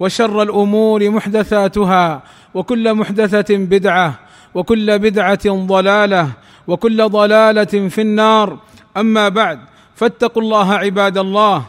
وشر الأمور محدثاتها وكل محدثة بدعة وكل بدعة ضلالة وكل ضلالة في النار. أما بعد فاتقوا الله عباد الله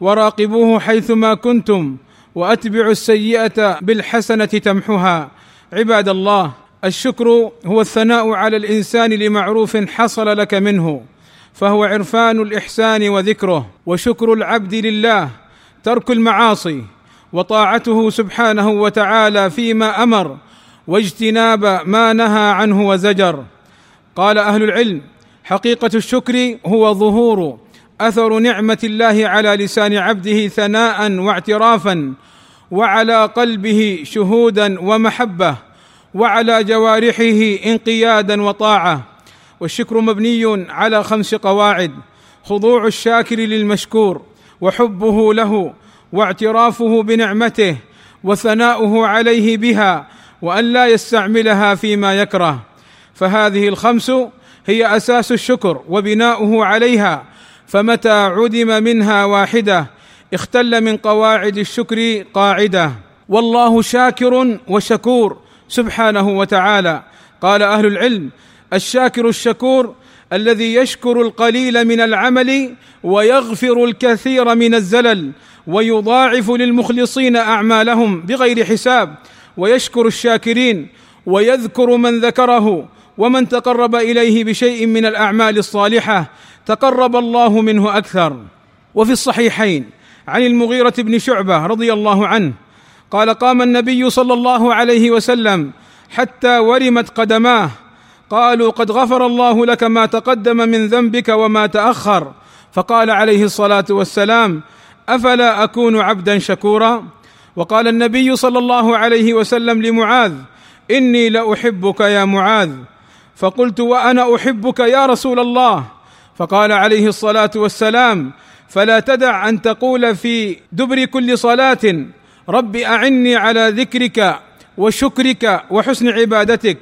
وراقبوه حيثما كنتم وأتبعوا السيئة بالحسنة تمحها عباد الله الشكر هو الثناء على الإنسان لمعروف حصل لك منه فهو عرفان الإحسان وذكره وشكر العبد لله ترك المعاصي. وطاعته سبحانه وتعالى فيما أمر واجتناب ما نهى عنه وزجر. قال أهل العلم حقيقة الشكر هو ظهور أثر نعمة الله على لسان عبده ثناء واعترافا وعلى قلبه شهودا ومحبة وعلى جوارحه انقيادا وطاعة. والشكر مبني على خمس قواعد خضوع الشاكر للمشكور وحبه له واعترافه بنعمته وثناؤه عليه بها وأن لا يستعملها فيما يكره. فهذه الخمس هي أساس الشكر وبناؤه عليها فمتى عدم منها واحدة اختل من قواعد الشكر قاعدة. والله شاكر وشكور سبحانه وتعالى. قال أهل العلم الشاكر الشكور الذي يشكر القليل من العمل ويغفر الكثير من الزلل ويضاعف للمخلصين أعمالهم بغير حساب ويشكر الشاكرين ويذكر من ذكره ومن تقرب إليه بشيء من الأعمال الصالحة تقرب الله منه أكثر. وفي الصحيحين عن المغيرة بن شعبة رضي الله عنه قال قام النبي صلى الله عليه وسلم حتى ورمت قدماه قالوا قد غفر الله لك ما تقدم من ذنبك وما تأخر. فقال عليه الصلاة والسلام أفلا أكون عبدا شكورا؟ وقال النبي صلى الله عليه وسلم لمعاذ إني لأحبك يا معاذ. فقلت وأنا أحبك يا رسول الله؟ فقال عليه الصلاة والسلام فلا تدع أن تقول في دبر كل صلاة رب أعني على ذكرك وشكرك وحسن عبادتك.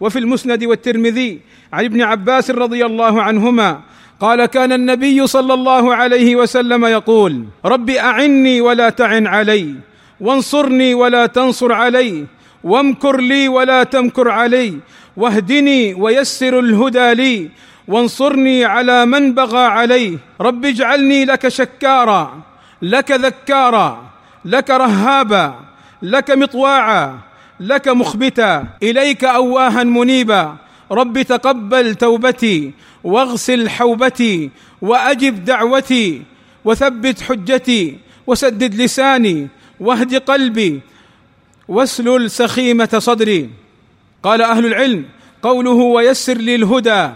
وفي المسند والترمذي عن ابن عباس رضي الله عنهما قال كان النبي صلى الله عليه وسلم يقول رب أعني ولا تعن علي وانصرني ولا تنصر علي وامكر لي ولا تمكر علي واهدني ويسر الهدى لي وانصرني على من بغى علي رب اجعلني لك شكارا لك ذكارا لك رهابا لك مطواعا لك مخبتا إليك أواها منيبا. رب تقبل توبتي واغسل حوبتي وأجب دعوتي وثبت حجتي وسدد لساني واهد قلبي واسلل سخيمة صدري. قال أهل العلم قوله ويسر لي الهدى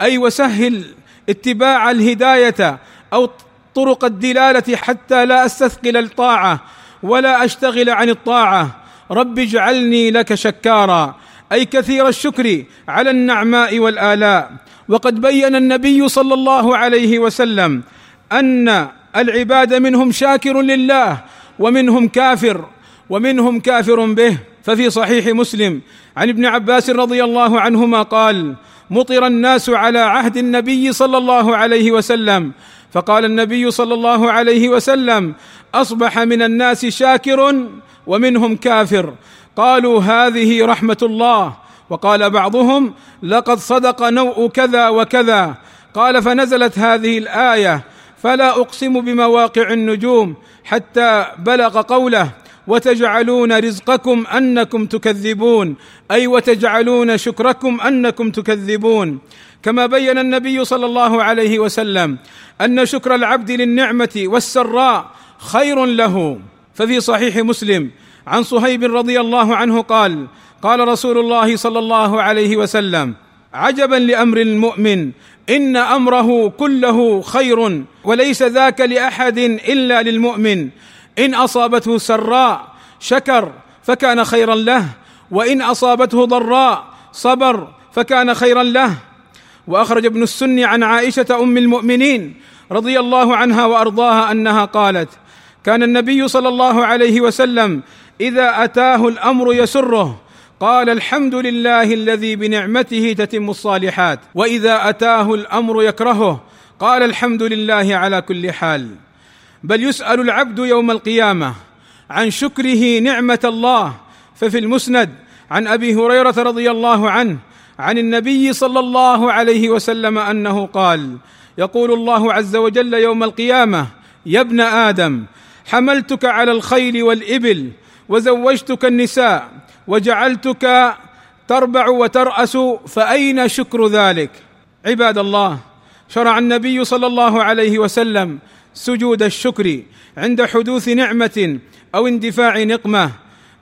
أي وسهل اتباع الهداية أو طرق الدلالة حتى لا أستثقل الطاعة ولا أشتغل عن الطاعة. رب اجعلني لك شكارا. أي كثير الشكر على النعماء والآلاء. وقد بين النبي صلى الله عليه وسلم أن العباد منهم شاكر لله ومنهم كافر ومنهم كافر به. ففي صحيح مسلم عن ابن عباس رضي الله عنهما قال مطر الناس على عهد النبي صلى الله عليه وسلم. فقال النبي صلى الله عليه وسلم أصبح من الناس شاكر ومنهم كافر. قالوا هذه رحمة الله. وقال بعضهم لقد صدق نوء كذا وكذا. قال فنزلت هذه الآية. فلا أقسم بمواقع النجوم حتى بلغ قوله وتجعلون رزقكم أنكم تكذبون. أي وتجعلون شكركم أنكم تكذبون. كما بين النبي صلى الله عليه وسلم أن شكر العبد للنعمة والسراء خير له. ففي صحيح مسلم عن صهيب رضي الله عنه قال قال رسول الله صلى الله عليه وسلم عجبا لأمر المؤمن إن أمره كله خير وليس ذاك لأحد إلا للمؤمن. إن أصابته سراء شكر فكان خيرا له وإن أصابته ضراء صبر فكان خيرا له. وأخرج ابن السن عن عائشة أم المؤمنين رضي الله عنها وأرضاها أنها قالت كان النبي صلى الله عليه وسلم إذا أتاه الأمر يسره قال الحمد لله الذي بنعمته تتم الصالحات وإذا أتاه الأمر يكرهه قال الحمد لله على كل حال. بل يسأل العبد يوم القيامة عن شكره نعمة الله. ففي المسند عن أبي هريرة رضي الله عنه عن النبي صلى الله عليه وسلم أنه قال يقول الله عز وجل يوم القيامة يا ابن آدم حملتك على الخيل والإبل وزوجتك النساء وجعلتك تربع وترأس فأين شكر ذلك؟ عباد الله شرع النبي صلى الله عليه وسلم سجود الشكر عند حدوث نعمة أو اندفاع نقمة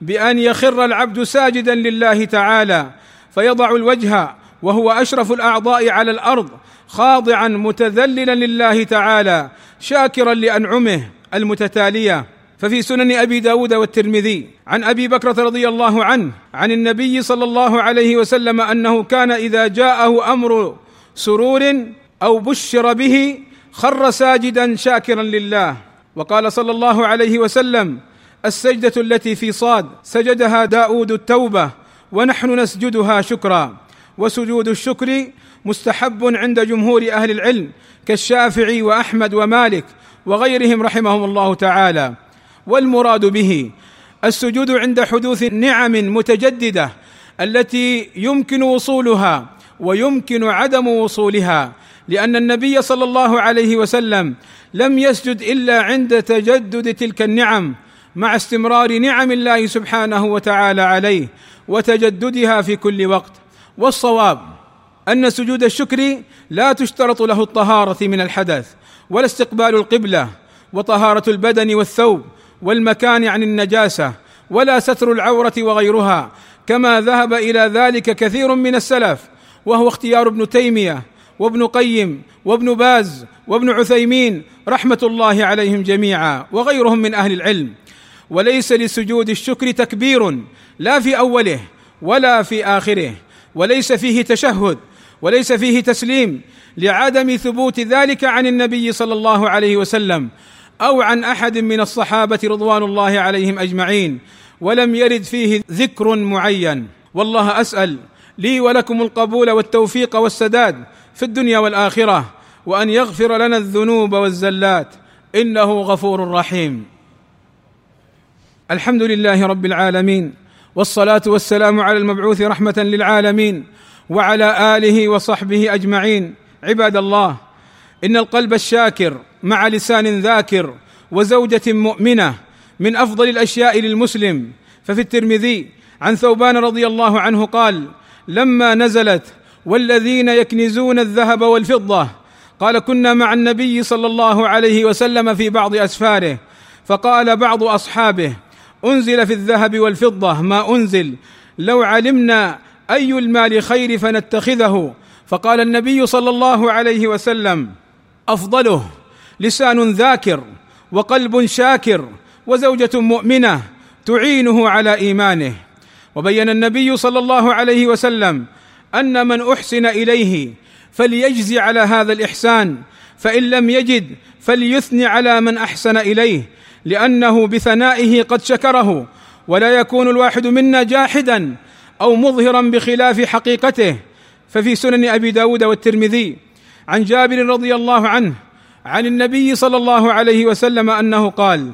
بأن يخر العبد ساجدا لله تعالى فيضع الوجه وهو أشرف الأعضاء على الأرض خاضعا متذللا لله تعالى شاكرا لأنعمه. المتتالية. ففي سنن أبي داود والترمذي عن أبي بكرة رضي الله عنه عن النبي صلى الله عليه وسلم أنه كان إذا جاءه أمر سرور أو بشر به خر ساجدا شاكرا لله. وقال صلى الله عليه وسلم السجدة التي في صاد سجدها داود التوبة ونحن نسجدها شكرا. وسجود الشكر مستحب عند جمهور أهل العلم كالشافعي وأحمد ومالك وغيرهم رحمهم الله تعالى. والمراد به السجود عند حدوث نعم متجددة التي يمكن وصولها ويمكن عدم وصولها لأن النبي صلى الله عليه وسلم لم يسجد إلا عند تجدد تلك النعم مع استمرار نعم الله سبحانه وتعالى عليه وتجددها في كل وقت. والصواب أن سجود الشكر لا تشترط له الطهارة من الحدث ولا استقبال القبلة وطهارة البدن والثوب والمكان عن النجاسة ولا ستر العورة وغيرها كما ذهب إلى ذلك كثير من السلف وهو اختيار ابن تيمية وابن قيم وابن باز وابن عثيمين رحمة الله عليهم جميعا وغيرهم من أهل العلم. وليس لسجود الشكر تكبير لا في أوله ولا في آخره وليس فيه تشهد وليس فيه تسليم لعدم ثبوت ذلك عن النبي صلى الله عليه وسلم أو عن أحد من الصحابة رضوان الله عليهم أجمعين ولم يرد فيه ذكر معين. والله أسأل لي ولكم القبول والتوفيق والسداد في الدنيا والآخرة وأن يغفر لنا الذنوب والزلات. إنه غفور رحيم. الحمد لله رب العالمين والصلاة والسلام على المبعوث رحمة للعالمين وعلى آله وصحبه أجمعين. عباد الله إن القلب الشاكر مع لسان ذاكر وزوجة مؤمنة من أفضل الأشياء للمسلم. ففي الترمذي عن ثوبان رضي الله عنه قال لما نزلت والذين يكنزون الذهب والفضة قال كنا مع النبي صلى الله عليه وسلم في بعض أسفاره فقال بعض أصحابه أنزل في الذهب والفضة ما أنزل لو علمنا أي المال خير فنتخذه. فقال النبي صلى الله عليه وسلم أفضله لسان ذاكر وقلب شاكر وزوجة مؤمنة تعينه على إيمانه. وبين النبي صلى الله عليه وسلم أن من أحسن إليه فليجزي على هذا الإحسان فإن لم يجد فليثني على من أحسن إليه لأنه بثنائه قد شكره ولا يكون الواحد منا جاحدا أو مظهرا بخلاف حقيقته ففي سنن أبي داود والترمذي عن جابر رضي الله عنه عن النبي صلى الله عليه وسلم أنه قال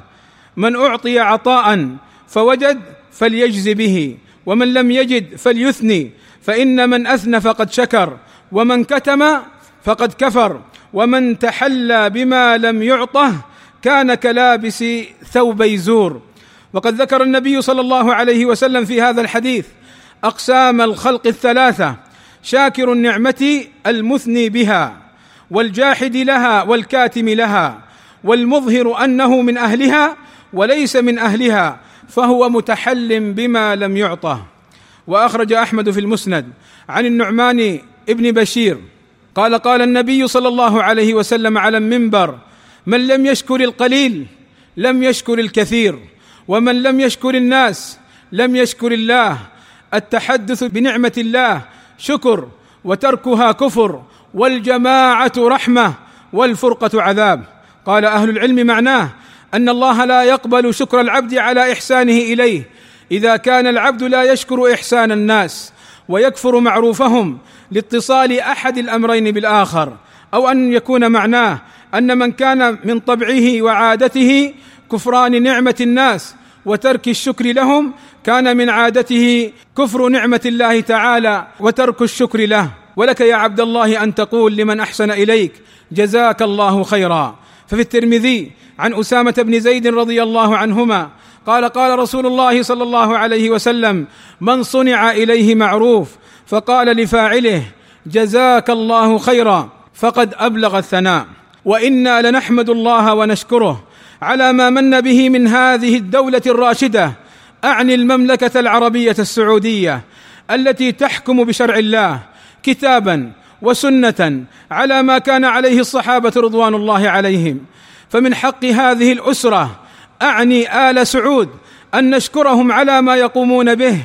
من أعطي عطاء فوجد فليجز به ومن لم يجد فليثني فإن من أثنى فقد شكر ومن كتم فقد كفر ومن تحلى بما لم يعطه كان كلابس ثوبي زور وقد ذكر النبي صلى الله عليه وسلم في هذا الحديث أقسام الخلق الثلاثة شاكر النعمة المثني بها والجاحد لها والكاتم لها والمظهر أنه من أهلها وليس من أهلها فهو متحل بما لم يعطه. وأخرج أحمد في المسند عن النعمان ابن بشير قال قال النبي صلى الله عليه وسلم على المنبر من لم يشكر القليل لم يشكر الكثير ومن لم يشكر الناس لم يشكر الله التحدث بنعمة الله شكر وتركها كفر والجماعة رحمة والفرقة عذاب. قال أهل العلم معناه أن الله لا يقبل شكر العبد على إحسانه إليه. إذا كان العبد لا يشكر إحسان الناس ويكفر معروفهم لاتصال أحد الأمرين بالآخر أو أن يكون معناه أن من كان من طبعه وعادته كفران نعمة الناس وترك الشكر لهم كان من عادته كفر نعمة الله تعالى وترك الشكر له. ولك يا عبد الله أن تقول لمن أحسن إليك جزاك الله خيرا. ففي الترمذي عن أسامة بن زيد رضي الله عنهما قال قال رسول الله صلى الله عليه وسلم من صنع إليه معروف فقال لفاعله جزاك الله خيرا فقد أبلغ الثناء. وإنا لنحمد الله ونشكره على ما من به من هذه الدولة الراشدة أعني المملكة العربية السعودية التي تحكم بشرع الله كتابا وسنة على ما كان عليه الصحابة رضوان الله عليهم. فمن حق هذه الأسرة أعني آل سعود أن نشكرهم على ما يقومون به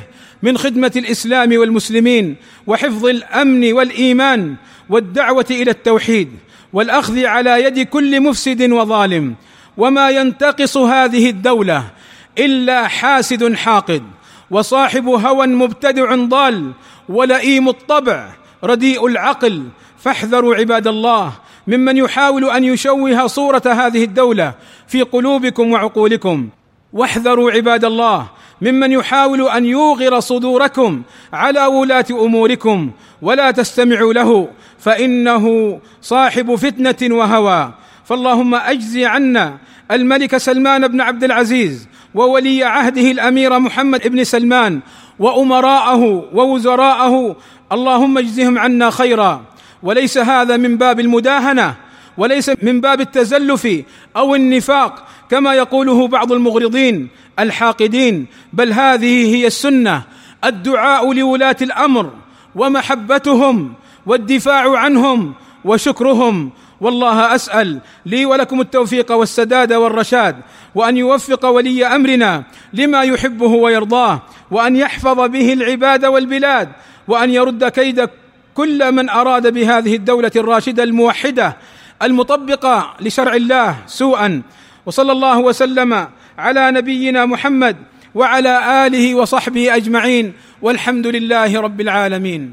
من خدمة الإسلام والمسلمين وحفظ الأمن والإيمان والدعوة إلى التوحيد والأخذ على يد كل مفسد وظالم. وما ينتقص هذه الدولة إلا حاسد حاقد وصاحب هوى مبتدع ضال ولئيم الطبع رديء العقل. فاحذروا عباد الله ممن يحاول أن يشوه صورة هذه الدولة في قلوبكم وعقولكم. واحذروا عباد الله ممن يحاول أن يوغر صدوركم على ولاة أموركم ولا تستمعوا له فإنه صاحب فتنة وهوى. فاللهم أجزي عنا الملك سلمان بن عبد العزيز وولي عهده الأمير محمد بن سلمان وأمراءه ووزراءه. اللهم اجزهم عنا خيرا. وليس هذا من باب المداهنة وليس من باب التزلف أو النفاق كما يقوله بعض المغرضين الحاقدين. بل هذه هي السنة الدعاء لولاة الأمر ومحبتهم والدفاع عنهم وشكرهم والله أسأل لي ولكم التوفيق والسداد والرشاد وأن يوفق ولي أمرنا لما يحبه ويرضاه وأن يحفظ به العباد والبلاد وأن يرد كيد كل من أراد بهذه الدولة الراشدة الموحدة المطبقة لشرع الله سوءا. وصلى الله وسلم على نبينا محمد وعلى آله وصحبه أجمعين والحمد لله رب العالمين.